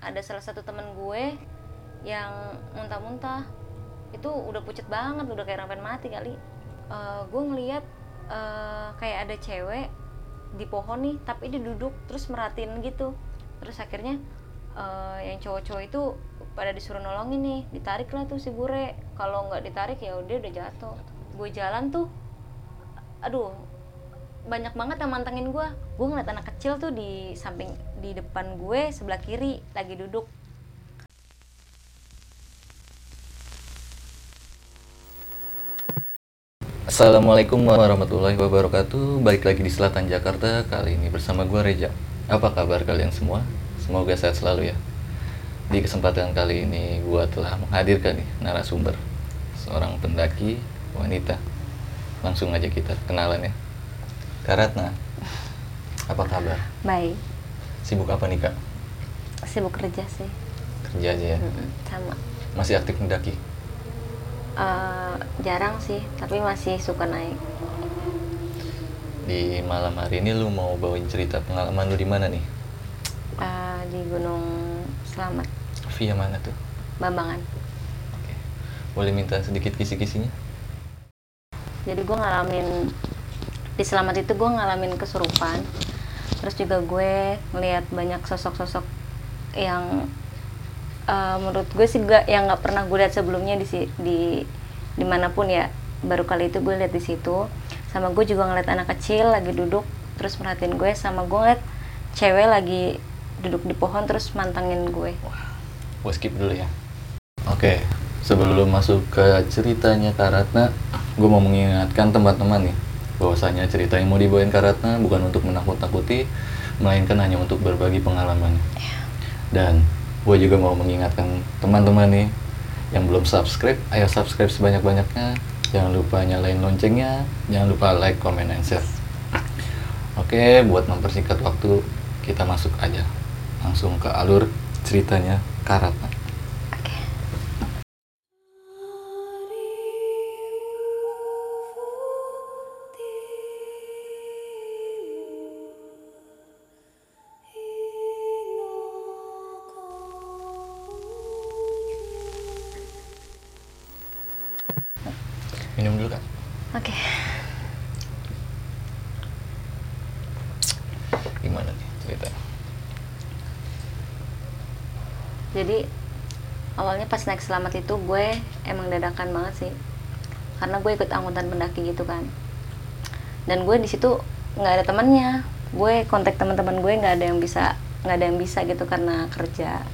ada salah satu temen gue yang muntah-muntah. Itu udah pucet banget udah kayak rapen mati kali. Eh, gue ngeliat eh, kayak ada cewek di pohon nih tapi dia duduk terus merhatiin gitu. Terus akhirnya eh, yang cowok-cowok itu pada disuruh nolongin nih ditarik lah tuh si bure. Kalau nggak ditarik ya udah udah jatuh. Gue jalan tuh aduh banyak banget yang mantengin gue gue ngeliat anak kecil tuh di samping di depan gue sebelah kiri lagi duduk. Assalamualaikum warahmatullahi wabarakatuh. Balik lagi di selatan Jakarta. Kali ini bersama gue Reja Apa kabar kalian semua? Semoga sehat selalu ya. Di kesempatan kali ini gue telah menghadirkan nih narasumber. Seorang pendaki wanita. Langsung aja kita kenalan ya Karatna Apa kabar? baik Sibuk apa nih kak? sibuk kerja sih Kerja aja ya Mm-mm, sama Masih aktif mendaki? Eh, jarang sih tapi masih suka naik Di malam hari ini lu mau bawain cerita pengalaman lu di mana nih? Eh, di Gunung Selamat Via mana tuh? Bambangan Oke. Boleh minta sedikit kisi-kisinya? jadi gue ngalamin di Selamat itu gue ngalamin kesurupan. Terus juga gue ngelihat banyak sosok-sosok yang eh, menurut gue sih gak yang nggak pernah gue lihat sebelumnya di di di mana pun ya. Baru kali itu gue lihat di situ. Sama gue juga ngeliat anak kecil lagi duduk terus merhatiin gue. Sama gue ngeliat cewek lagi duduk di pohon terus mantengin gue. Gue skip dulu ya. Oke, sebelum masuk ke ceritanya Kak Ratna, gue mau mengingatkan teman-teman nih, bahwasanya cerita yang mau dibawain Kak Ratna bukan untuk menakut-nakuti, melainkan hanya untuk berbagi pengalaman. Dan gue juga mau mengingatkan teman-teman nih, yang belum subscribe, ayo subscribe sebanyak-banyaknya. Jangan lupa nyalain loncengnya, jangan lupa like, comment, and share. Oke, buat mempersingkat waktu, kita masuk aja langsung ke alur ceritanya Karatna. Selamat itu gue emang dadakan banget sih. Karena gue ikut angkutan pendaki gitu kan. Dan gue di situ nggak ada temannya gue kontak teman-teman gue nggak ada yang bisa nggak ada yang bisa gitu karena kerja.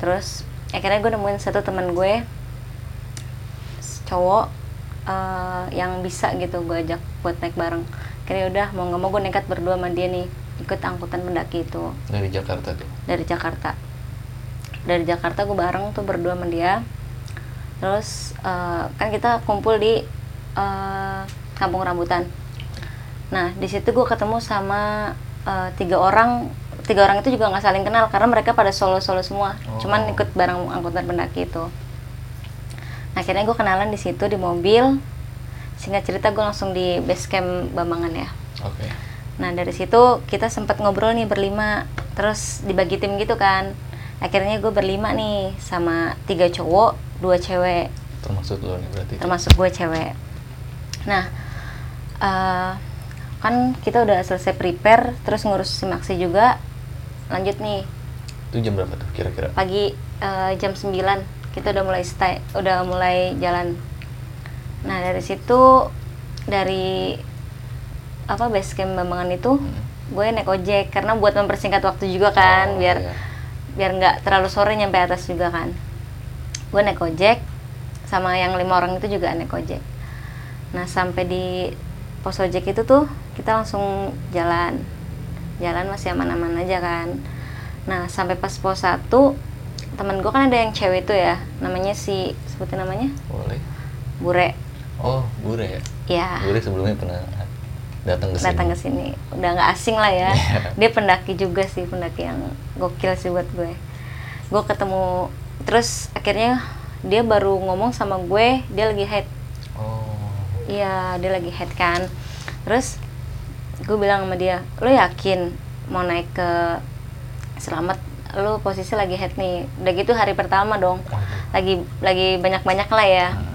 Terus akhirnya gue nemuin satu teman gue cowok eh, yang bisa gitu gue ajak buat naik bareng. Akhirnya udah mau nggak mau gue nekat berdua sama dia nih ikut angkutan pendaki itu. Dari Jakarta tuh. dari Jakarta dari Jakarta gue bareng tuh berdua sama dia. Terus eh, kan kita kumpul di eh, kampung rambutan. Nah di situ gue ketemu sama eh, tiga orang. Tiga orang itu juga nggak saling kenal karena mereka pada solo solo semua Oh. cuman ikut bareng angkutan pendaki itu. Nah, akhirnya gue kenalan di situ di mobil. Singkat cerita gue langsung di base camp Bambangan ya. Oke. Nah dari situ kita sempat ngobrol nih berlima, terus dibagi tim gitu kan. Akhirnya gue berlima nih sama tiga cowok, dua cewek, Termasuk lo nih berarti. termasuk gue cewek. Nah eh, kan kita udah selesai prepare, terus ngurus simaksi juga. Lanjut nih Itu jam berapa tuh kira-kira? pagi eh, jam 9 kita udah mulai stay, udah mulai jalan. Nah dari situ dari apa base camp Bambangan itu Hmm. gue naik ojek karena buat mempersingkat waktu juga kan Oh, biar iya. Biar nggak terlalu sore nyampe atas juga kan. Gue naik ojek sama yang lima orang itu juga naik ojek. Nah sampai di pos ojek itu tuh kita langsung jalan. Jalan masih aman-aman aja kan. Nah sampai pas pos satu temen gue kan ada yang cewek itu ya. Namanya si sebutin namanya? Boleh. Bure. Oh, Bure ya? ya Bure sebelumnya pernah datang ke sini. datang ke sini. Udah nggak asing lah ya. Iya. dia pendaki juga sih pendaki yang gokil sih buat gue. Gue ketemu terus akhirnya dia baru ngomong sama gue dia lagi head. Oh. iya dia lagi head kan. Terus gue bilang sama dia lo yakin mau naik ke selamat? Lu posisi lagi head nih. Udah gitu hari pertama dong. Lagi lagi banyak banyak lah ya. Hmm.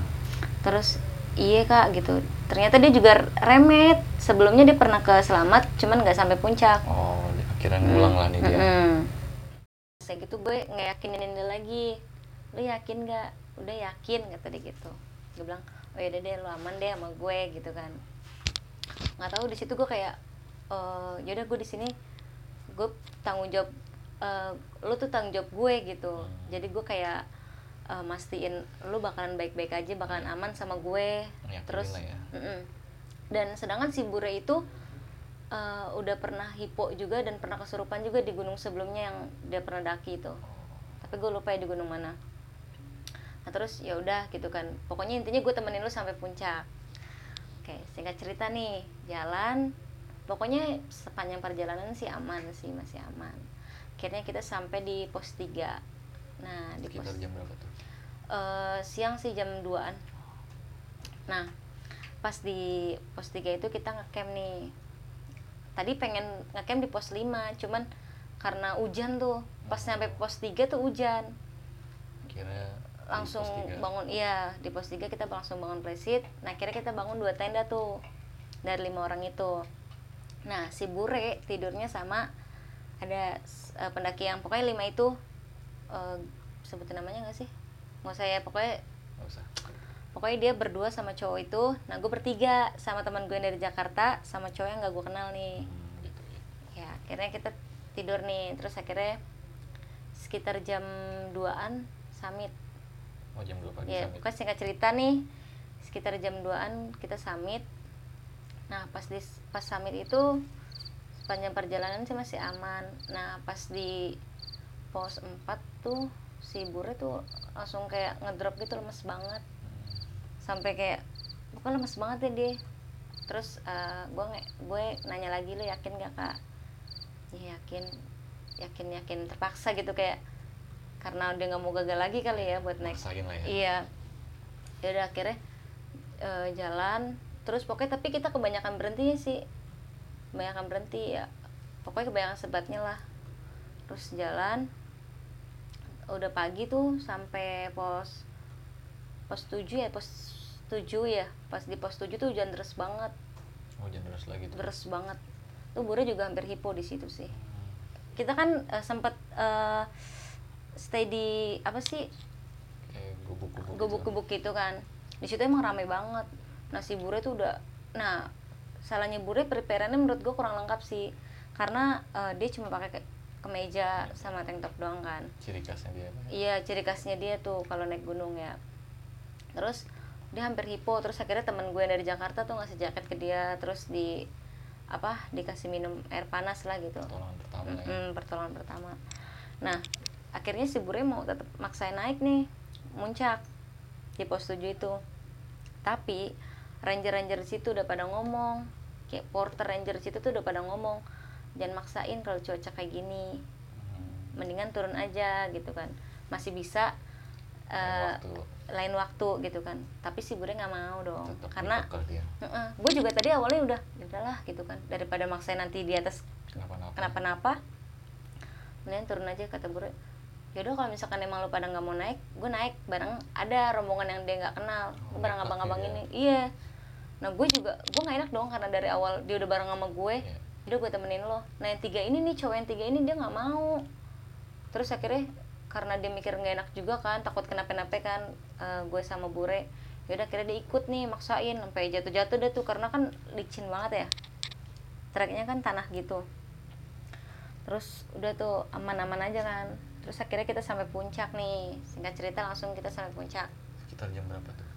terus iya kak gitu ternyata dia juga remet. Sebelumnya dia pernah ke selamat cuman nggak sampai puncak. Oh akhirnya ngulang lah nih dia. Mm-mm. Saya gitu gue ngeyakinin dia lagi. Lu yakin gak? Udah yakin kata dia gitu. Gue bilang oh yaudah deh lu aman deh sama gue gitu kan. Nggak tahu di situ gue kayak eh yaudah gue di sini gue tanggung jawab eh, lu tuh tanggung jawab gue gitu. Jadi gue kayak eh, mastiin lu bakalan baik-baik aja bakalan aman sama gue. Yakinin terus ya. Dan sedangkan si Bure itu eh, udah pernah hipo juga dan pernah kesurupan juga di gunung sebelumnya yang dia pernah daki itu. Tapi gue lupa ya di gunung mana. Nah terus ya udah gitu kan. Pokoknya intinya gue temenin lu sampai puncak. Oke singkat cerita nih. Jalan pokoknya sepanjang perjalanan sih aman sih masih aman. Akhirnya kita sampai di pos 3 nah di pos jam berapa tuh eh, siang sih jam 2an nah pas di pos 3 itu kita ngecamp nih. Tadi pengen ngecamp di pos 5 cuman karena hujan tuh. Pas nyampe pos 3 tuh hujan. Kira langsung bangun iya di pos 3 kita langsung bangun presit. Nah akhirnya kita bangun dua tenda tuh dari lima orang itu. Nah si Bure tidurnya sama ada eh, pendaki yang pokoknya lima itu eh, sebutin namanya nggak sih nggak usah ya pokoknya nggak usah. pokoknya dia berdua sama cowok itu nah gue bertiga sama teman gue yang dari Jakarta sama cowok yang gak gue kenal nih. Hmm, gitu. Ya. ya akhirnya kita tidur nih terus akhirnya sekitar jam 2an summit. Oh jam 2 pagi ya summit. pokoknya singkat cerita nih sekitar jam 2an kita summit. Nah pas di pas summit itu sepanjang perjalanan sih masih aman. Nah pas di pos 4 tuh si Bure tuh langsung kayak ngedrop gitu lemes banget. Sampai kayak pokoknya lemes banget ya dia. Terus eh, gue gue nanya lagi lu yakin gak kak? Ya yakin. Yakin yakin. Terpaksa gitu kayak karena udah nggak mau gagal lagi kali ya buat naik. Lah ya. Iya. Ya udah akhirnya eh, jalan. Terus pokoknya tapi kita kebanyakan berhenti sih. Kebanyakan berhenti ya. Pokoknya kebanyakan sebatnya lah. Terus jalan udah pagi tuh sampai pos pos 7 ya pos 7 ya. Pas di pos 7 tuh hujan deras banget. Oh jam deras lagi tuh? Deras banget. Tuh Bure juga hampir hipo di situ sih. Kita kan eh, sempat eh, stay di apa sih? Gubuk-gubuk gitu. gubuk-gubuk gitu kan. Di situ emang rame banget. Nah si Bure tuh udah nah salahnya Bure preparannya menurut gue kurang lengkap sih. Karena eh, dia cuma pakai kemeja sama tank top doang kan. Ciri khasnya dia apa? Ya? iya ciri khasnya dia tuh kalau naik gunung ya. Terus dia hampir hipo terus akhirnya teman gue yang dari Jakarta tuh ngasih jaket ke dia terus di apa dikasih minum air panas lah gitu. Pertolongan pertama lah ya. Mm-mm, pertolongan pertama. Nah akhirnya si Bure mau tetap maksain naik nih muncak di pos 7 itu. Tapi ranger-ranger situ udah pada ngomong kayak porter ranger situ tuh udah pada ngomong jangan maksain kalau cuaca kayak gini. Mendingan turun aja gitu kan. Masih bisa waktu. lain waktu gitu kan. Tapi si Bure nggak mau dong. Tetap karena dia. Gue juga tadi awalnya udah "Ya udahlah gitu kan. Daripada maksain nanti di atas kenapa-napa. kenapa-napa mendingan turun aja kata Bure. Yaudah kalau misalkan emang lu pada nggak mau naik gue naik bareng ada rombongan yang dia nggak kenal. Gue Oh, bareng abang-abang gitu ini. Iya. Nah gue juga gue nggak enak dong karena dari awal dia udah bareng sama gue. Iya. Udah gue temenin lo. Nah yang tiga ini nih cowok yang tiga ini dia nggak mau. Terus akhirnya karena dia mikir nggak enak juga kan takut kenapa-napa kan eh, gue sama Bure. Yaudah akhirnya dia ikut nih maksain. Sampai jatuh-jatuh deh tuh karena kan licin banget ya. Treknya kan tanah gitu. Terus udah tuh aman-aman aja kan. Terus akhirnya kita sampai puncak nih. Singkat cerita langsung kita sampai puncak. Sekitar jam berapa tuh?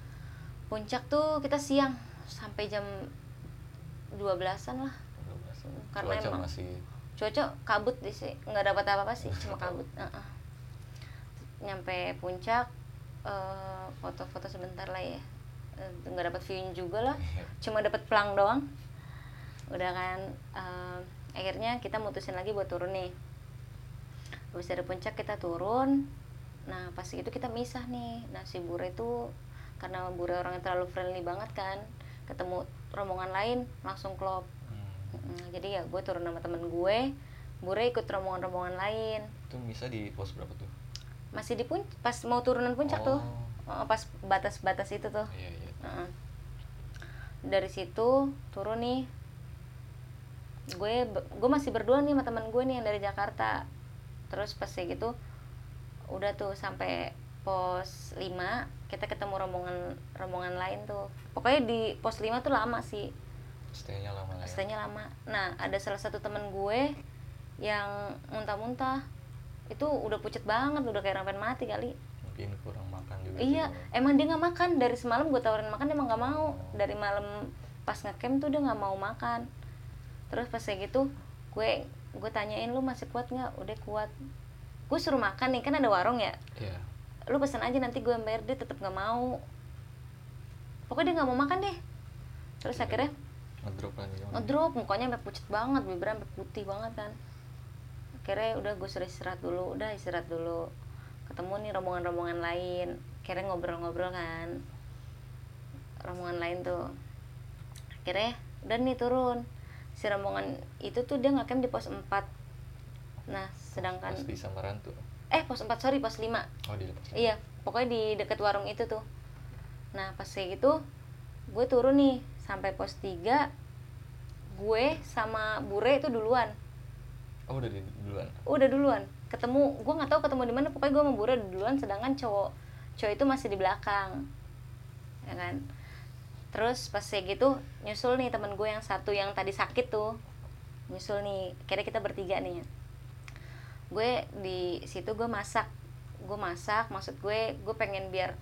Puncak tuh kita siang. Sampai jam 12-an lah. 12 Karena cuaca emang- masih cuaca kabut di sih nggak dapat apa-apa sih cuma kabut Heeh. nyampe puncak eh, foto-foto sebentar lah ya. Eh, nggak dapat view juga lah cuma dapat pelang doang. Udah kan eh, akhirnya kita mutusin lagi buat turun nih. Habis dari puncak kita turun nah pas itu kita misah nih. Nah si Bure itu karena Bure orangnya terlalu friendly banget kan ketemu rombongan lain langsung klop Mm, jadi ya gue turun sama temen gue Bure ikut rombongan-rombongan lain Itu bisa di pos berapa tuh? masih di pun pas mau turunan puncak tuh Oh. Oh, pas batas-batas itu tuh Iya, iya. Heeh. dari situ turun nih gue gue masih berdua nih sama teman gue nih yang dari Jakarta terus pas kayak gitu udah tuh sampai pos 5 kita ketemu rombongan rombongan lain tuh pokoknya di pos 5 tuh lama sih Stay-nya lama lah ya. stay-nya lama nah ada salah satu teman gue yang muntah-muntah itu udah pucet banget udah kayak orang pengen mati kali Mungkin kurang makan juga. Iya, sih. emang dia nggak makan dari semalam gue tawarin makan emang nggak mau. Dari malam pas ngecamp tuh dia nggak mau makan. Terus pas kayak gitu, gue gue tanyain lu masih kuat nggak? Udah kuat. Gue suruh makan nih kan ada warung ya. Iya. Lu pesan aja nanti gue yang bayar dia tetap nggak mau. Pokoknya dia nggak mau makan deh. Terus Iya. akhirnya Ngedrop lagi. dong. ngedrop mukanya sampai pucet banget, bibirnya sampai putih banget kan. Akhirnya udah gue suruh istirahat dulu, udah istirahat dulu. Ketemu nih rombongan-rombongan lain, akhirnya ngobrol-ngobrol kan. Rombongan lain tuh. Akhirnya udah nih turun. Si rombongan itu tuh dia ngecamp di pos 4. Nah, sedangkan Pas di Samaran tuh. eh pos 4 sorry pos 5. Oh, di lepas. Iya, pokoknya di deket warung itu tuh. Nah, pas kayak gitu, gue turun nih sampai pos 3. Gue sama Bure itu duluan. Oh, udah di duluan. Udah duluan. Ketemu, gue nggak tahu ketemu di mana. Pokoknya gue sama Bure duluan, sedangkan cowok cowok itu masih di belakang. Ya kan? Terus pas kayak gitu, nyusul nih temen gue yang satu yang tadi sakit tuh. Nyusul nih, kira kita bertiga nih. Gue di situ gue masak. Gue masak, maksud gue, gue pengen biar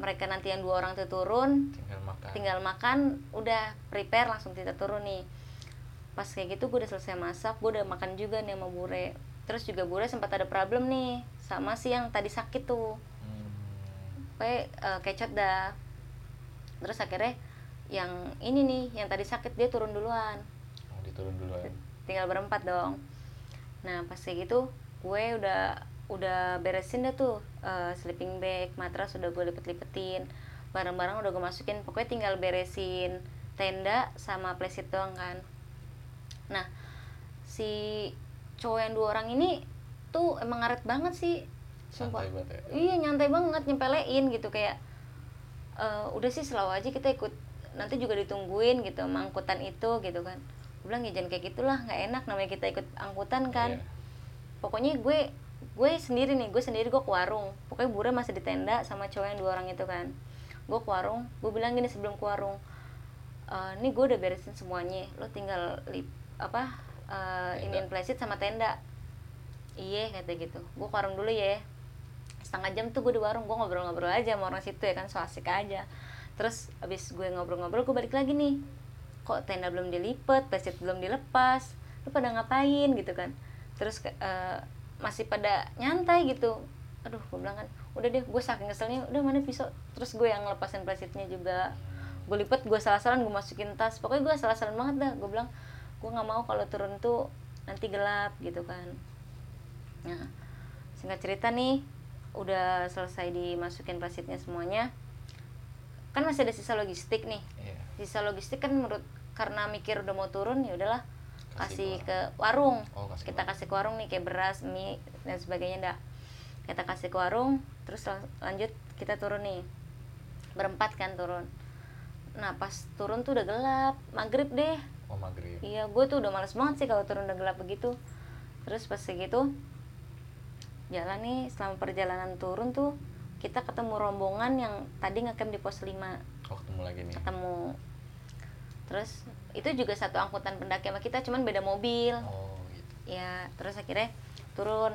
mereka nanti yang dua orang tuh turun, Tinggal makan. tinggal makan udah prepare langsung kita turun nih pas kayak gitu gue udah selesai masak gue udah makan juga nih sama Bure terus juga Bure sempat ada problem nih sama si yang tadi sakit tuh Hmm. kayak kecot dah terus akhirnya yang ini nih yang tadi sakit dia turun duluan Oh, diturun duluan. tinggal berempat dong nah pas kayak gitu gue udah udah beresin dah tuh eh, sleeping bag matras udah gue lipet-lipetin barang-barang udah gue masukin pokoknya tinggal beresin tenda sama playset doang kan nah si cowok yang dua orang ini tuh emang ngaret banget sih sumpah Santai banget ya. iya nyantai banget nyempelein gitu kayak "Eh, udah sih selalu aja kita ikut nanti juga ditungguin gitu sama angkutan itu gitu kan gue bilang ya jangan kayak gitulah nggak enak namanya kita ikut angkutan kan Iya. pokoknya gue gue sendiri nih gue sendiri gue ke warung. Pokoknya bure masih di tenda sama cowok yang dua orang itu kan. Gue ke warung gue bilang gini sebelum ke warung "Eh, nih gue udah beresin semuanya. Lo tinggal lip apa eh, Tenda. iniin playset sama tenda. Iya kata gitu. Gue ke warung dulu ya. Setengah jam tuh gue di warung gue ngobrol-ngobrol aja sama orang situ ya kan so asik aja. Terus abis gue ngobrol-ngobrol gue balik lagi nih. Kok tenda belum dilipet playset belum dilepas? Lu pada ngapain? gitu kan. Terus eh, masih pada nyantai gitu. Aduh gue bilang kan udah deh gue saking keselnya udah mana pisau. Terus gue yang ngelepasin playsetnya juga. Gue lipet gue salah-salah gue masukin tas. Pokoknya gue salah-salah banget dah. Gue bilang gue nggak mau kalau turun tuh nanti gelap gitu kan. Nah singkat cerita nih udah selesai dimasukin plastiknya semuanya. Kan masih ada sisa logistik nih. Iya. sisa logistik kan menurut karena mikir udah mau turun ya udahlah Kasih kasih ke warung. Oh, kasih kita kasih ke warung. nih kayak beras mie dan sebagainya dah kita kasih ke warung terus lang- lanjut kita turun nih. Berempat kan turun. Nah pas turun tuh udah gelap. Maghrib deh. Oh, maghrib. Iya, gue tuh udah males banget sih kalau turun udah gelap begitu. Terus pas segitu jalan nih selama perjalanan turun tuh kita ketemu rombongan yang tadi ngecamp di pos 5 Oh, ketemu lagi nih. ketemu. Terus itu juga satu angkutan pendaki sama kita cuman beda mobil. Oh, gitu. Ya, terus akhirnya turun.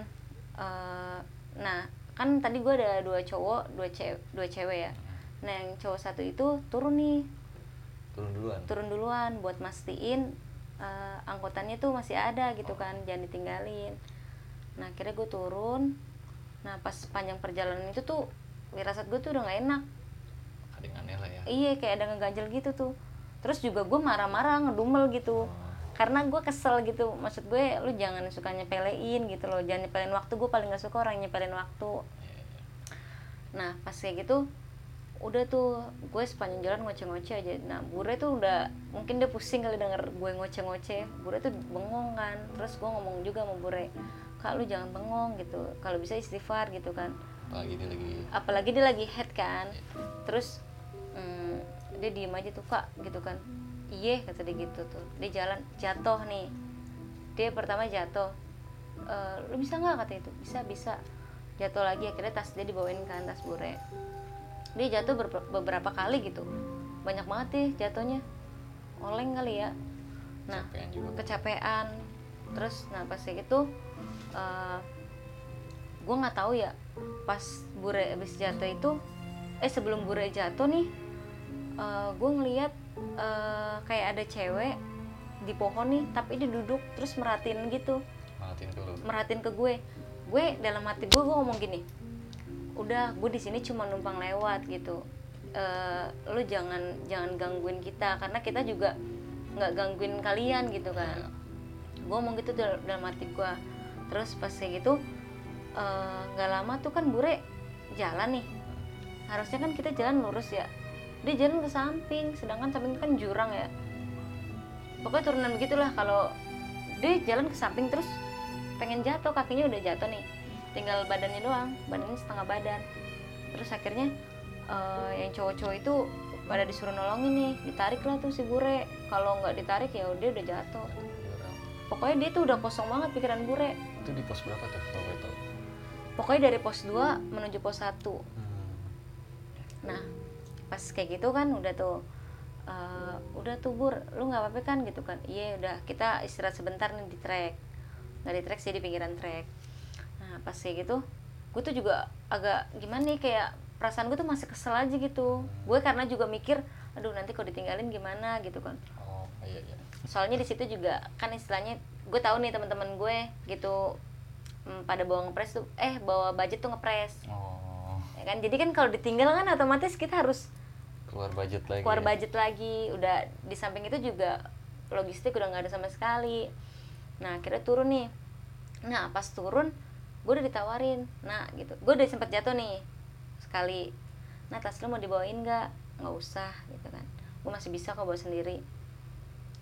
Eh, nah, kan tadi gue ada dua cowok, dua cewek, dua cewek ya. Nah, yang cowok satu itu turun nih Turun duluan. turun duluan buat mastiin eh, angkutannya tuh masih ada gitu kan jangan ditinggalin nah akhirnya gue turun nah pas panjang perjalanan itu tuh wirasat gue tuh udah nggak enak Ada yang aneh lah ya. iya kayak ada ngeganjel gitu tuh terus juga gue marah-marah ngedumel gitu. Karena gue kesel gitu. Maksud gue lu jangan suka nyepelein gitu loh. Jangan nyepelin waktu. Gue paling gak suka orang nyepelin waktu. Nah pas kayak gitu udah tuh gue sepanjang jalan ngoceh-ngoceh aja. Nah Bure tuh udah mungkin dia pusing kali denger gue ngoceh-ngoceh. Bure tuh bengong kan. Terus gue ngomong juga sama Bure kak lu jangan bengong gitu. Kalau bisa istighfar gitu kan. Apalagi dia lagi apalagi dia lagi head kan. Terus hmm, dia diem aja tuh kak gitu kan. Iya kata dia gitu tuh. Dia jalan jatuh nih. Dia pertama jatuh. E, lu bisa nggak? kata itu. Bisa bisa. Jatuh lagi akhirnya tas dia dibawain ke tas bure. Dia jatuh ber- beberapa kali gitu. Banyak banget deh jatuhnya. Oleng kali ya. Nah kecapean juga kecapean. Terus nah pas kayak gitu uh, gue nggak tahu ya pas bure abis jatuh itu eh sebelum bure jatuh nih uh, gue ngeliat uh, kayak ada cewek di pohon nih tapi dia duduk terus merhatiin gitu. Matiin dulu merhatiin ke gue. Gue dalam hati gue gue ngomong gini udah gue di sini cuma numpang lewat gitu. Eh lu jangan jangan gangguin kita karena kita juga nggak gangguin kalian gitu kan. Gue ngomong gitu dal- dalam hati gue terus pas kayak gitu eh, nggak lama tuh kan bure jalan nih. Harusnya kan kita jalan lurus ya dia jalan ke samping sedangkan samping kan jurang ya. Pokoknya turunan begitulah kalau dia jalan ke samping terus pengen jatuh kakinya udah jatuh nih. Tinggal badannya doang badannya setengah badan. Terus akhirnya eh, yang cowok-cowok itu pada disuruh nolongin nih ditarik lah tuh si bure. Kalau nggak ditarik ya dia udah jatuh. Pokoknya dia tuh udah kosong banget pikiran bure. Itu di pos berapa tuh kalau tahu? Pokoknya dari pos 2 menuju pos 1 nah pas kayak gitu kan udah tuh eh, udah tuh bur lu nggak apa-apa kan gitu kan? Iya udah kita istirahat sebentar nih di trek nggak di trek sih di pinggiran trek nah pas kayak gitu gue tuh juga agak gimana nih kayak perasaan gue tuh masih kesel aja gitu. Gue karena juga mikir aduh nanti kalau ditinggalin gimana? gitu kan. Oh iya iya. Soalnya di situ juga kan istilahnya gue tahu nih teman-teman gue gitu hmm, pada bawa ngepres tuh eh bawa budget tuh ngepres. Oh. Ya kan? Jadi kan kalau ditinggal kan otomatis kita harus keluar budget lagi keluar ya? budget lagi udah di samping itu juga logistik udah nggak ada sama sekali. Nah akhirnya turun nih. Nah pas turun gue udah ditawarin. Nah gitu. Gue udah sempet jatuh nih sekali. Nah tas lu mau dibawain nggak? Nggak usah gitu kan. Gue masih bisa kok bawa sendiri.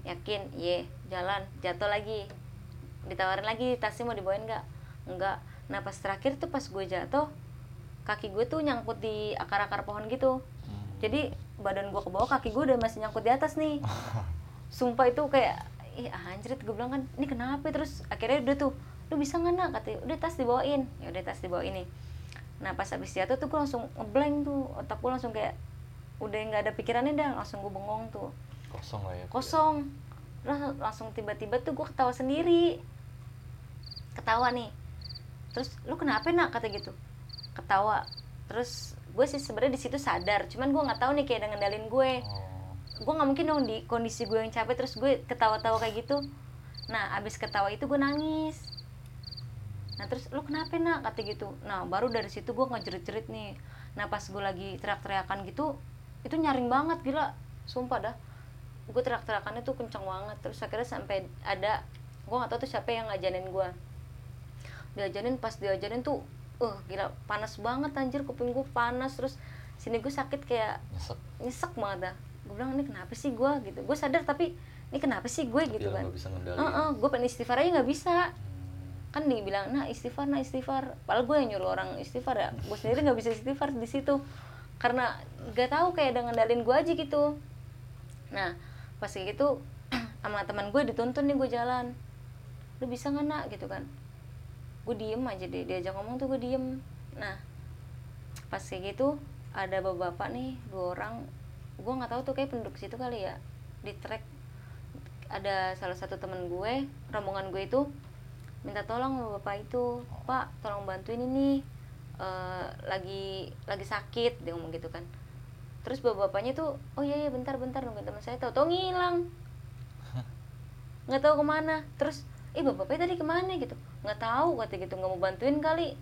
Yakin? Iya jalan. Jatuh lagi. Ditawarin lagi tasnya mau dibawain nggak? Nggak. Nah pas terakhir tuh pas gue jatuh kaki gue tuh nyangkut di akar-akar pohon gitu. Hmm. jadi badan gue ke bawah kaki gue udah masih nyangkut di atas nih. Sumpah itu kayak ih anjrit gue bilang kan ini kenapa? Terus akhirnya udah tuh lu bisa nggak nak? Katanya udah tas dibawain. Ya udah tas dibawain nih. Nah pas habis jatuh tuh gue langsung ngeblank tuh otak gue langsung kayak udah nggak ada pikirannya dah langsung gue bengong tuh. Kosong lah ya kosong. Terus langsung tiba-tiba tuh gue ketawa sendiri. Ketawa nih. Terus lu kenapa nak? Kata gitu. Ketawa. Terus gue sih sebenarnya di situ sadar cuman gue nggak tahu nih kayak ngendalin gue. Oh. Gue nggak mungkin dong di kondisi gue yang capek terus gue ketawa-tawa kayak gitu. Nah abis ketawa itu gue nangis. Nah terus lu kenapa nak? kata gitu. Nah baru dari situ gue ngejerit-jerit nih. Nah pas gue lagi teriak-teriakan gitu itu nyaring banget gila. Sumpah dah. Gue teriak-teriakannya tuh kenceng banget. Terus akhirnya sampai ada gue nggak tahu tuh siapa yang ngajarin gue. Diajarin pas diajarin tuh uh gila panas banget anjir kuping gue panas. Terus sini gue sakit kayak nyesek. nyesek banget dah. Gue bilang ini kenapa sih gue gitu. Gue sadar tapi ini kenapa sih gue gitu kan. bisa ngendalin. Heeh, gue pengen istighfar aja nggak bisa. Kan nih bilang nah istighfar nah istighfar. Padahal gue yang nyuruh orang istighfar ya. Gue sendiri nggak bisa istighfar di situ. Karena gak tahu kayak dengan dalin gue aja gitu. Nah pas kayak gitu sama teman gue dituntun nih gue jalan. Lu bisa nggak nak? Gitu kan gue diem aja deh diajak ngomong tuh gue diem. Nah pas kayak gitu ada bapak-bapak nih dua orang gue nggak tahu tuh kayak penduduk situ kali ya di trek ada salah satu temen gue rombongan gue itu minta tolong sama bapak itu pak tolong bantuin ini eh, lagi lagi sakit dia ngomong gitu kan. Terus bapak-bapaknya tuh oh iya iya bentar bentar nungguin teman saya. Tahu tahu ngilang. Nggak tahu ke mana. Terus eh bapak-bapaknya tadi ke mana? Gitu. Nggak tahu kata gitu. Nggak mau bantuin kali.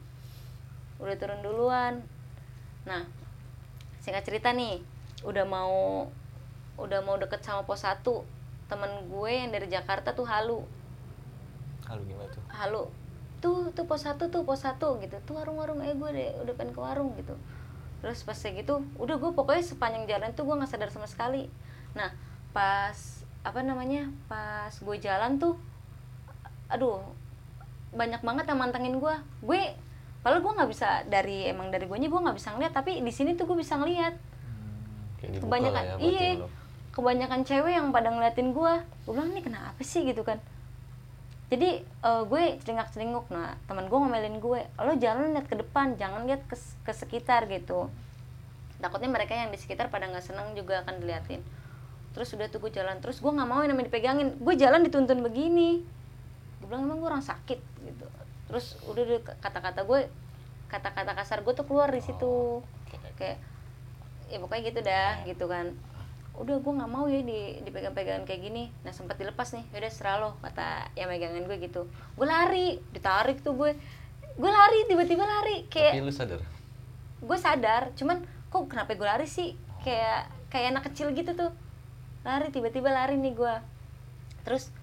Udah turun duluan. Nah singkat cerita nih udah mau udah mau deket sama pos 1 temen gue yang dari Jakarta tuh halu. Halo gimana tuh? halu. Tuh tuh pos satu tuh pos satu gitu. Tuh warung-warung eh gue deh udah pengen ke warung gitu. Terus pas kayak gitu udah gue pokoknya sepanjang jalan tuh gue nggak sadar sama sekali. Nah pas apa namanya pas gue jalan tuh aduh banyak banget yang mantengin gue gue padahal gue nggak bisa dari emang dari gue nya gue nggak bisa ngeliat tapi di sini tuh gue bisa ngeliat. Dibuka kebanyakan ya iya kebanyakan cewek yang pada ngeliatin gue gue bilang ini kenapa sih? Gitu kan. Jadi eh, gue celingak celinguk nah teman gue ngomelin gue lo jalan lihat ke depan jangan lihat ke, ke sekitar gitu. Takutnya mereka yang di sekitar pada nggak seneng juga akan diliatin. Terus udah tuh gue jalan terus gue nggak mau yang namanya dipegangin. Gue jalan dituntun begini bilang emang gue orang sakit gitu. Terus udah kata-kata gue kata-kata kasar gue tuh keluar di situ. Oke. kayak ya pokoknya gitu dah gitu kan. Udah gue nggak mau ya di dipegang-pegangan kayak gini. Nah sempat dilepas nih udah serah lo kata yang megangin gue gitu. Gue lari ditarik tuh gue gue lari tiba-tiba lari Tapi kayak lu sadar? gue sadar cuman kok kenapa gue lari sih? Kayak kayak anak kecil gitu tuh. Lari tiba-tiba lari nih gue terus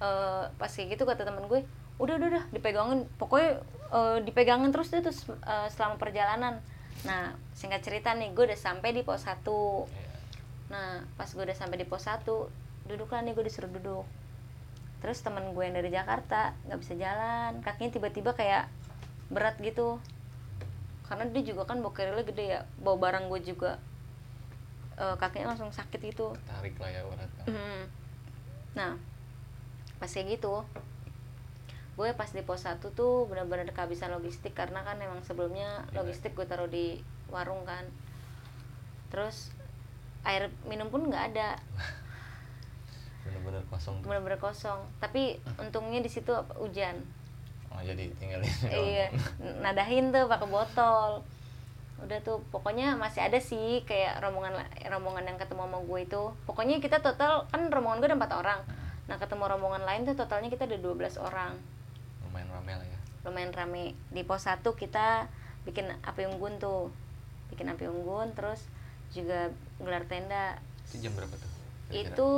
eh, pas kayak gitu kata temen gue udah udah udah dipegangin pokoknya eh, dipegangin terus deh terus eh, selama perjalanan nah singkat cerita nih gue udah sampai di pos 1 Iya. nah pas gue udah sampai di pos 1 duduklah nih gue disuruh duduk terus temen gue yang dari Jakarta nggak bisa jalan kakinya tiba-tiba kayak berat gitu karena dia juga kan bokernya gede ya bawa barang gue juga Eh, kakinya langsung sakit gitu Tarik lah ya ibaratnya. Mhm. Nah, pas kayak gitu, gue pas di pos 1 tuh benar-benar kehabisan logistik karena kan emang sebelumnya Iya. logistik gue taruh di warung kan. Terus air minum pun nggak ada, Bener-bener kosong tuh. benar-benar kosong. Tapi untungnya di situ hujan. Oh jadi tinggalin. iya, nadahin tuh pakai botol. Udah tuh pokoknya masih ada sih kayak rombongan rombongan yang ketemu sama gue itu. Pokoknya kita total kan rombongan gue ada empat orang. Nah ketemu rombongan lain tuh totalnya kita ada 12 orang. Lumayan rame lah ya. Lumayan rame. Di pos 1 kita bikin api unggun tuh. Bikin api unggun terus juga gelar tenda. Itu jam berapa tuh? Kira-kira? Itu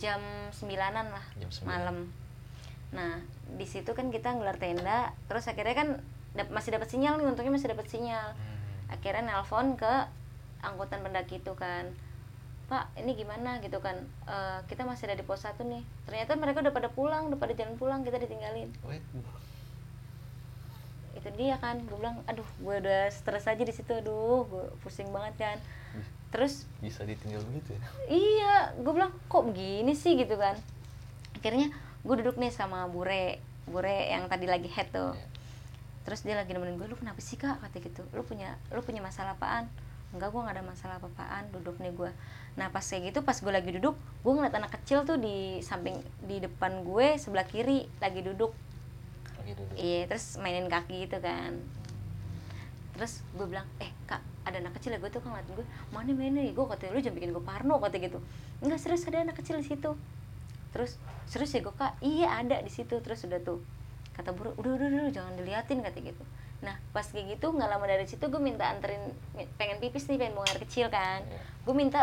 jam 9-an lah Jam 9. malam. Nah, di situ kan kita gelar tenda, terus akhirnya kan dap- masih dapat sinyal nih, untungnya masih dapat sinyal. Hmm. Akhirnya nelpon ke angkutan pendaki itu kan. Pak, ini gimana gitu kan? "Eh, kita masih ada di pos 1 nih. Ternyata mereka udah pada pulang, udah pada jalan pulang, kita ditinggalin. Wait, Itu dia kan, gue bilang, aduh, gue udah stres aja di situ, aduh, gue pusing banget kan. Terus bisa ditinggal begitu ya? iya gue bilang kok begini sih gitu kan akhirnya gue duduk nih sama bure bure yang tadi lagi head tuh Iya. terus dia lagi nemenin gue lu kenapa sih kak kata gitu lu punya lu punya masalah apaan enggak gue nggak ada masalah apa-apaan duduk nih gue nah pas kayak gitu pas gue lagi duduk gue ngeliat anak kecil tuh di samping di depan gue sebelah kiri lagi duduk. Lagi duduk. iya terus mainin kaki gitu kan. Terus gue bilang eh kak ada anak kecil ya gue tuh kan ngeliatin gue mana mainnya gue katanya lu jangan bikin gue parno kata gitu. Enggak serius ada anak kecil di situ. Terus serius ya gue kak? Iya ada di situ. Terus udah tuh kata buru udah udah udah jangan diliatin kata gitu nah pas kayak gitu nggak lama dari situ gue minta anterin pengen pipis nih pengen buang air kecil kan. Iya. gue minta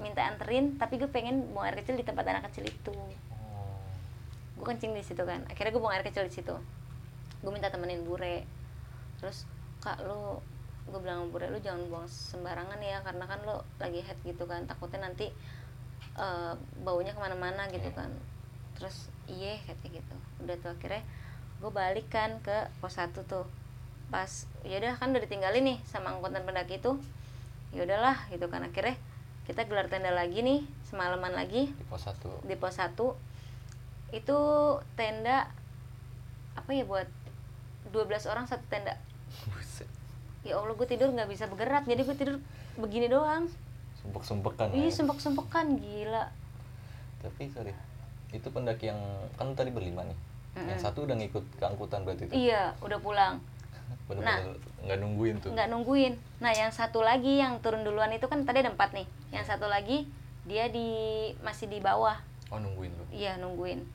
minta anterin tapi gue pengen buang air kecil di tempat anak kecil itu. Oh. gue kencing di situ kan. Akhirnya gue buang air kecil di situ. Gue minta temenin bure. Terus kak lu gue bilang bure lu jangan buang sembarangan ya karena kan lu lagi head gitu kan. Takutnya nanti eh, baunya ke mana-mana gitu Iya. kan. Terus iya kayak gitu. Udah tuh akhirnya gue balik kan ke pos 1 tuh pas ya udah kan udah ditinggalin nih sama angkutan pendaki itu ya udahlah gitu kan akhirnya kita gelar tenda lagi nih semalaman lagi Di pos satu. di pos 1 itu tenda apa ya buat 12 orang satu tenda Buset. ya Allah gue tidur nggak bisa bergerak jadi gue tidur begini doang Sumpek-sumpekan. lah ih ya. sumpek-sumpekan gila Tapi sorry, itu pendaki yang kan tadi berlima nih. Yang satu udah ngikut ke angkutan berarti itu. iya udah pulang Bener-bener nggak nungguin tuh. nggak nungguin nah yang satu lagi yang turun duluan itu kan tadi ada empat nih yang satu lagi dia di masih di bawah Oh nungguin lu. Iya nungguin.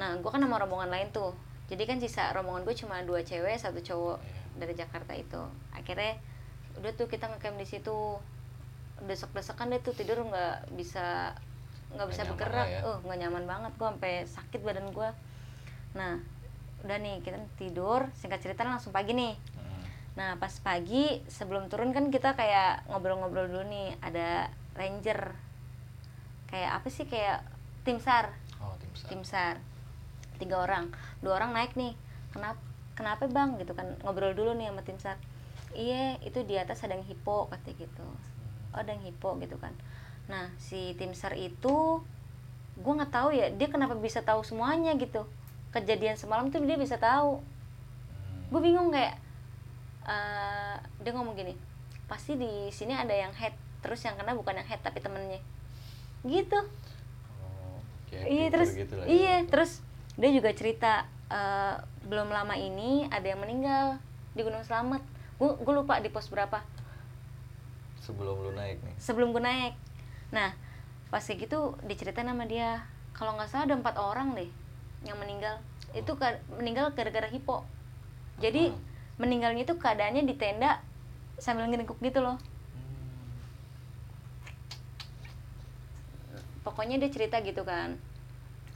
Nah, gue kan sama rombongan lain tuh. Jadi kan sisa rombongan gue cuma dua cewek, satu cowok Iya. dari Jakarta itu. Akhirnya udah tuh kita ngecamp di situ. Desek-desekan deh tuh tidur nggak bisa nggak bisa bergerak. ya. Eh, nggak nyaman banget gue sampai sakit badan gue. Nah, udah nih kita tidur. Singkat cerita langsung pagi nih. Hmm. nah pas pagi sebelum turun kan kita kayak ngobrol-ngobrol dulu nih ada ranger. Kayak apa sih kayak tim sar oh tim sar tim sar tiga orang. Dua orang naik nih. Kenapa kenapa bang? Gitu kan ngobrol dulu nih sama tim sar iya itu di atas ada yang hipo katanya gitu. Oh ada yang hipo gitu kan. Nah si tim sar itu gue nggak tahu ya dia kenapa bisa tahu semuanya gitu kejadian semalam tuh dia bisa tahu. Hmm. gue bingung kayak eh, dia ngomong gini pasti di sini ada yang head terus yang kena bukan yang head tapi temennya. Gitu. Oh, kayak iya terus gitu lah ya. iya terus dia juga cerita eh, belum lama ini ada yang meninggal di Gunung Slamet gue gue lupa di pos berapa. Sebelum lu naik nih? Sebelum gue naik. Nah pas kayak gitu diceritain sama dia. Kalau nggak salah ada empat orang deh yang meninggal. Itu ka- meninggal gara-gara hipo. Jadi Oh. meninggalnya itu keadaannya di tenda sambil ngeringkuk gitu loh. Pokoknya dia cerita gitu kan.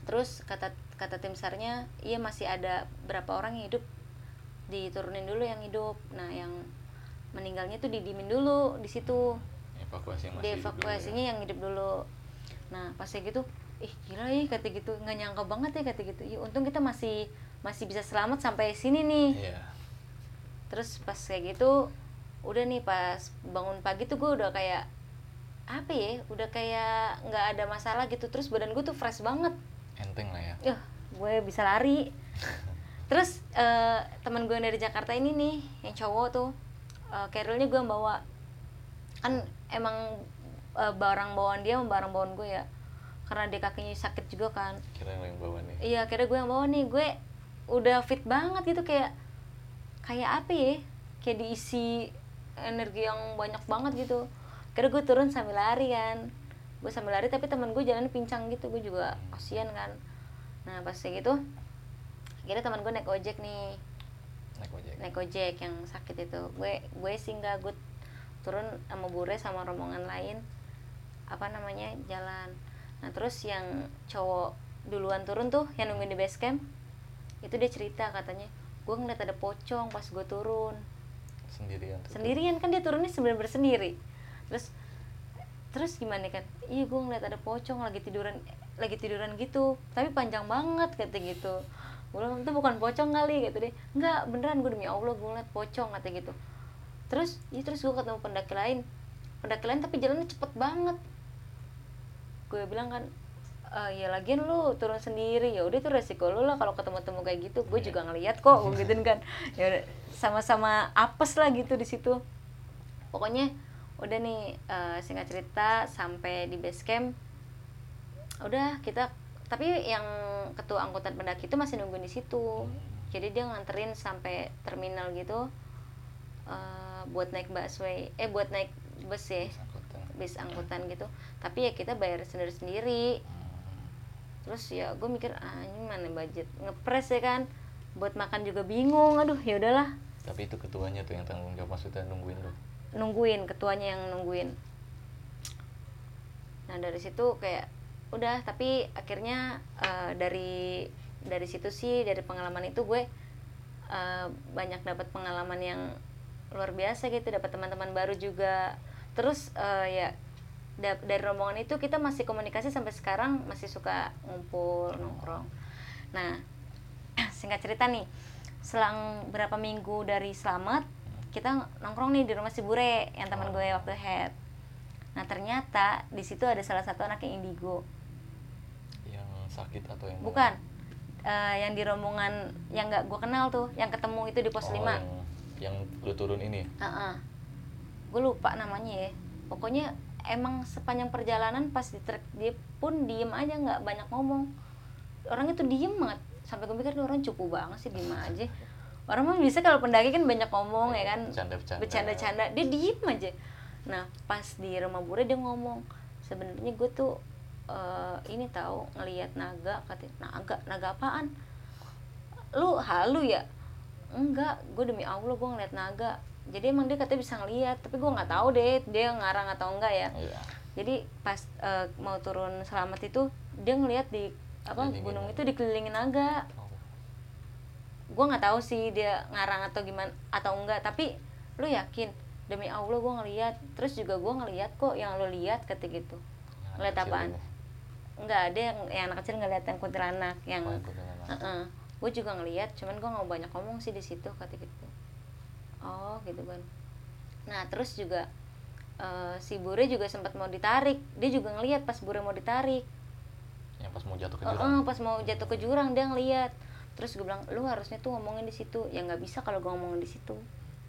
Terus kata kata tim sarnya iya masih ada berapa orang yang hidup. Diturunin dulu yang hidup. Nah yang meninggalnya tuh didimin dulu di situ. Evakuasi yang masih hidup dulu ya. dievakuasinya yang hidup dulu. Nah pas kayak gitu ih gila ih kata gitu. Nggak nyangka banget ya kata gitu. Ya untung kita masih masih bisa selamat sampai sini nih. Iya. Terus pas kayak gitu udah nih pas bangun pagi tuh gue udah kayak apa ya udah kayak nggak ada masalah gitu. Terus badan gue tuh fresh banget. Enteng lah ya. Ya gue bisa lari. Terus eh, teman gue yang dari Jakarta ini nih yang cowok tuh uh, carrier-nya gue bawa. Kan emang eh, barang bawaan dia sama barang bawaan gue ya karena dia kakinya sakit juga kan. Kira yang lain bawa nih. Iya akhirnya gue yang bawa nih. Gue udah fit banget gitu kayak kayak apa ya? Kayak diisi energi yang banyak banget gitu. Akhirnya gue turun sambil lari kan. Gue sambil lari tapi teman gue jalan pincang gitu. Gue juga kasian kan. Nah pas kayak gitu akhirnya teman gue naik ojek nih. Naik ojek. Naik ojek yang sakit itu. Gue gue sih nggak gue turun sama bure sama rombongan lain. Apa namanya? Jalan nah terus yang cowok duluan turun tuh yang nungguin di base camp itu dia cerita katanya gue ngeliat ada pocong pas gue turun. Sendirian tuh. Sendirian kan dia turunnya sebenarnya bersendiri terus terus gimana kan? Iya gue ngeliat ada pocong lagi tiduran lagi tiduran gitu tapi panjang banget kata gitu. Gue bilang itu bukan pocong kali gitu deh enggak beneran gue demi allah gue ngeliat pocong kata gitu. Terus iya terus gue ketemu pendaki lain. Pendaki lain tapi jalannya cepet banget gue bilang kan "Eh, ya lagian lu turun sendiri ya udah itu resiko lu lah kalau ketemu temu kayak gitu. Gue Iya. juga ngeliat kok gue gituin kan. Ya sama-sama apes lah gitu di situ. Pokoknya udah nih eh, singkat cerita sampai di base camp udah kita tapi yang ketua angkutan pendaki itu masih nungguin di situ. Jadi dia nganterin sampai terminal gitu eh, buat naik busway eh buat naik bus ya bis angkutan gitu. Tapi ya kita bayar sendiri sendiri terus ya gue mikir ah ini mana budget ngepres ya kan? Buat makan juga bingung. Aduh ya udahlah. Tapi itu ketuanya tuh yang tanggung jawab maksudnya nungguin lu? Nungguin ketuanya yang nungguin. Nah dari situ kayak udah tapi akhirnya eh, dari dari situ sih dari pengalaman itu gue eh, banyak dapat pengalaman yang luar biasa gitu. Dapat teman-teman baru juga terus eh, ya da- dari rombongan itu kita masih komunikasi sampai sekarang masih suka ngumpul nongkrong. Nah singkat cerita nih selang berapa minggu dari selamat kita nongkrong nih di rumah si Bure yang teman gue waktu head. Nah ternyata di situ ada salah satu anak yang indigo. Yang sakit atau yang bukan. Eh, yang di rombongan yang nggak gue kenal tuh yang ketemu itu di pos Oh, 5 yang, yang lu turun ini gue lupa namanya ya. Pokoknya emang sepanjang perjalanan pas di trek dia pun diem aja nggak banyak ngomong. Orangnya tuh diem banget. Sampai gue mikir "Ini orang cupu banget sih diem aja. Orang mah bisa kalau pendaki kan banyak ngomong ya kan. Bercanda-bercanda. bercanda-canda dia diem aja. Nah pas di rumah bure dia ngomong sebenarnya gue tuh eh, ini tahu ngelihat naga katanya. Naga naga apaan? Lu halu ya? Enggak gue demi allah gue ngeliat naga jadi emang dia katanya bisa ngeliat tapi gue nggak tahu deh dia ngarang atau enggak ya Iya. jadi pas eh, mau turun selamat itu dia ngeliat di apa gunung naga. itu dikelilingin naga Oh, gue nggak tahu sih dia ngarang atau gimana atau enggak tapi lu yakin demi allah gue ngeliat terus juga gue ngeliat kok yang lu lihat ketika gitu Yang Ngeliat apaan? ini. nggak ada yang, yang anak kecil ngeliat yang kuntilanak yang Oh, yang kuntilanak. gue juga ngeliat cuman gue nggak banyak ngomong sih di situ kata gitu oh gitu kan nah terus juga eh, si Bure juga sempat mau ditarik. Dia juga ngeliat pas Bure mau ditarik. Yang pas mau jatuh ke jurang. oh, pas mau jatuh ke jurang dia ngeliat. Terus gue bilang lu harusnya tuh ngomongin di situ. Ya nggak bisa kalau gue ngomongin di situ.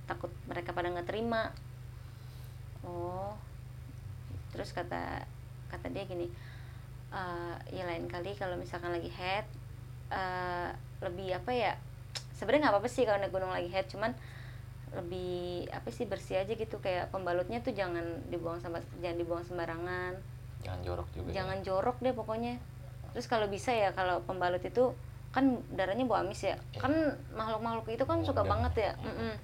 Takut mereka pada nggak terima. Oh. Terus kata kata dia gini "Eh, ya lain kali kalau misalkan lagi head eh, lebih apa ya sebenarnya nggak apa-apa sih kalau naik gunung lagi head cuman lebih apa sih bersih aja gitu kayak pembalutnya tuh jangan dibuang sama jangan dibuang sembarangan jangan jorok juga ya. jangan jorok deh pokoknya terus kalau bisa ya kalau pembalut itu kan darahnya bau amis ya Iya. kan makhluk-makhluk itu kan suka Organ. banget ya Mm-mm.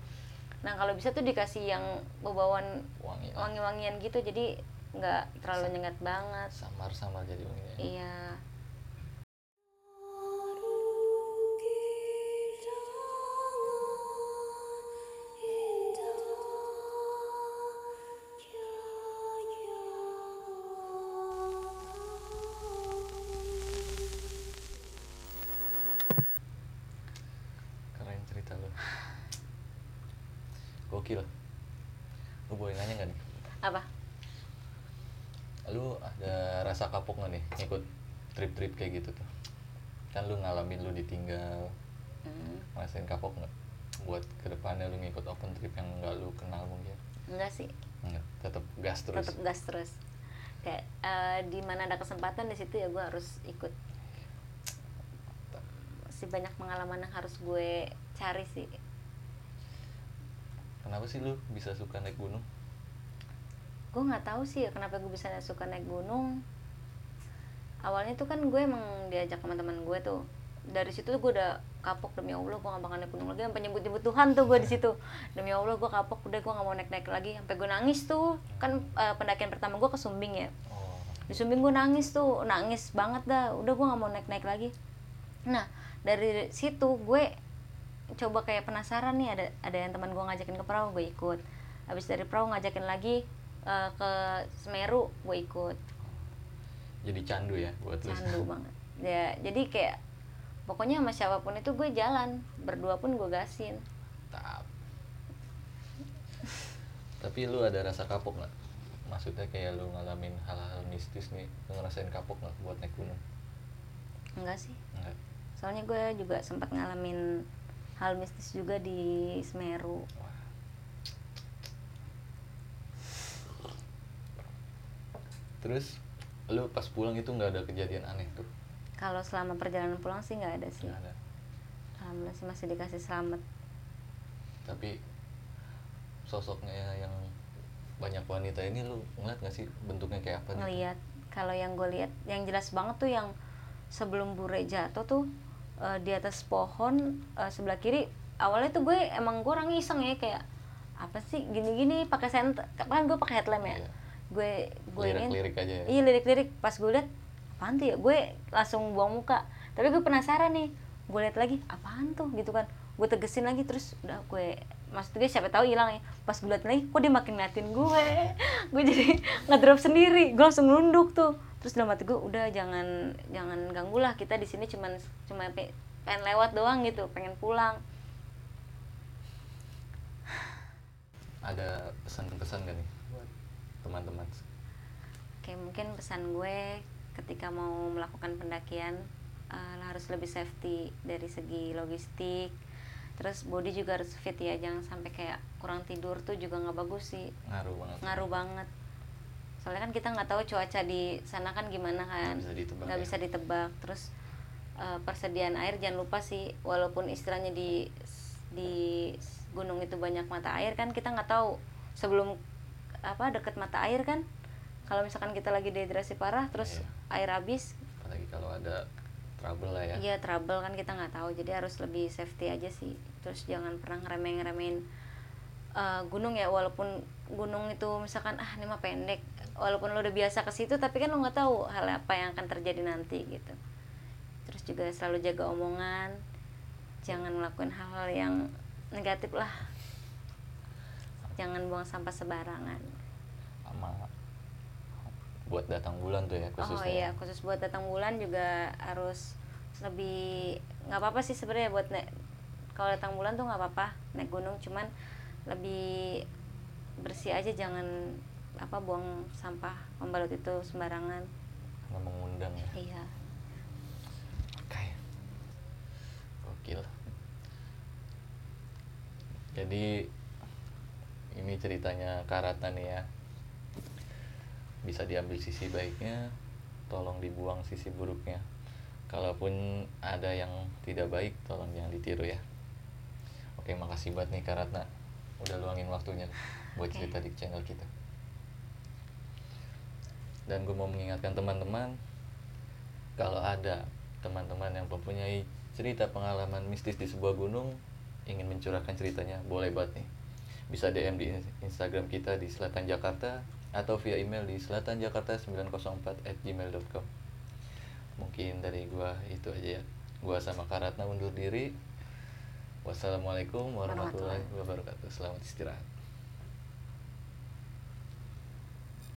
nah kalau bisa tuh dikasih yang lah. wangi-wangian gitu jadi nggak terlalu nyengat banget samar-samar jadi wanginya iya gas terus. Tetap gas terus. Kayak eh, di mana ada kesempatan di situ ya gue harus ikut. Masih banyak pengalaman yang harus gue cari sih. Kenapa sih lu bisa suka naik gunung? Gue nggak tahu sih ya kenapa gue bisa suka naik gunung. Awalnya tuh kan gue emang diajak sama teman gue tuh. Dari situ tuh gue udah kapok demi allah gue gak bakal naik gunung lagi. Sampai nyebut nyebut Tuhan tuh gue di situ. Demi allah gue kapok udah gue gak mau naik naik lagi. Sampai gue nangis tuh. Kan eh, pendakian pertama gue ke Sumbing ya. Oh. Di Sumbing gue nangis tuh nangis banget dah. Udah gue gak mau naik naik lagi. Nah dari situ gue coba kayak penasaran nih ada ada yang teman gue ngajakin ke perahu gue ikut. Habis dari perahu ngajakin lagi eh, ke Semeru gue ikut. Jadi candu ya buat lu. Candu banget. Ya jadi kayak pokoknya sama siapa pun itu gue jalan berdua pun gue gasin Tap. tapi lu ada rasa kapok nggak maksudnya kayak lu ngalamin hal-hal mistis nih lu ngerasain kapok nggak buat naik gunung enggak sih Enggak. soalnya gue juga sempat ngalamin hal mistis juga di Semeru Wah. terus lu pas pulang itu nggak ada kejadian aneh tuh kalau selama perjalanan pulang sih nggak ada sih. Nggak ada. Alhamdulillah sih masih dikasih selamat. Tapi sosoknya yang banyak wanita ini lu ngeliat nggak sih bentuknya kayak apa gitu? ngelihat kalau yang gue lihat yang jelas banget tuh yang sebelum bure jatuh tuh eh, di atas pohon eh, sebelah kiri awalnya tuh gue emang gue orang iseng ya kayak apa sih gini-gini pakai senter kan gue pakai headlamp ya? Iya. gue gue ini lirik-lirik aja ya? Iya lirik-lirik. Pas gue liat apaan tuh ya? Gue langsung buang muka. Tapi gue penasaran nih gue liat lagi apaan tuh? Gitu kan. Gue tegesin lagi terus udah gue maksud gue siapa tahu hilang ya. Pas gue liat lagi kok dia makin ngeliatin gue? Gue jadi ngedrop sendiri. Gue langsung nunduk tuh. Terus dalam hati gue udah jangan jangan ganggu lah. Kita di sini cuman cuma pe- pengen lewat doang gitu pengen pulang. Ada pesan-pesan gak nih buat teman-teman? Kayak mungkin pesan gue ketika mau melakukan pendakian eh, harus lebih safety dari segi logistik. Terus body juga harus fit ya, jangan sampai kayak kurang tidur tuh juga nggak bagus sih, ngaruh banget ngaruh banget. Soalnya kan kita nggak tahu cuaca di sana kan gimana kan, Nggak bisa ditebak nggak ya. bisa ditebak. Terus eh, persediaan air jangan lupa sih, walaupun istilahnya di di gunung itu banyak mata air kan kita nggak tahu sebelum apa deket mata air kan kalau misalkan kita lagi dehidrasi parah terus Iya. Air habis. Apalagi kalau ada trouble lah ya. Iya trouble kan kita nggak tahu. Jadi harus lebih safety aja sih. Terus jangan pernah ngeremehin ngeremehin eh, gunung ya. Walaupun gunung itu misalkan ah ini mah pendek. Walaupun lo udah biasa ke situ tapi kan lo nggak tahu hal apa yang akan terjadi nanti gitu. Terus juga selalu jaga omongan. Jangan melakukan hal-hal yang negatif lah. Jangan buang sampah sembarangan. Sama buat datang bulan tuh ya khususnya oh iya khusus buat datang bulan juga harus lebih nggak apa-apa sih sebenarnya buat naik kalau datang bulan tuh nggak apa-apa naik gunung cuman lebih bersih aja jangan apa buang sampah pembalut itu sembarangan. Nggak mengundang ya? Iya. Oke. Gokil. Jadi ini ceritanya Karatna nih ya bisa diambil sisi baiknya tolong dibuang sisi buruknya. Kalaupun ada yang tidak baik tolong jangan ditiru ya. Oke makasih banget nih Karatna udah luangin waktunya buat cerita di channel kita. Dan gue mau mengingatkan teman-teman kalau ada teman-teman yang mempunyai cerita pengalaman mistis di sebuah gunung ingin mencurahkan ceritanya boleh banget nih. Bisa DM di Instagram kita di Selatan Jakarta atau via email di selatanjakarta904 at gmail.com mungkin dari gua itu aja ya. Gua sama Karatna undur diri. Wassalamualaikum warahmatullahi wabarakatuh. Selamat istirahat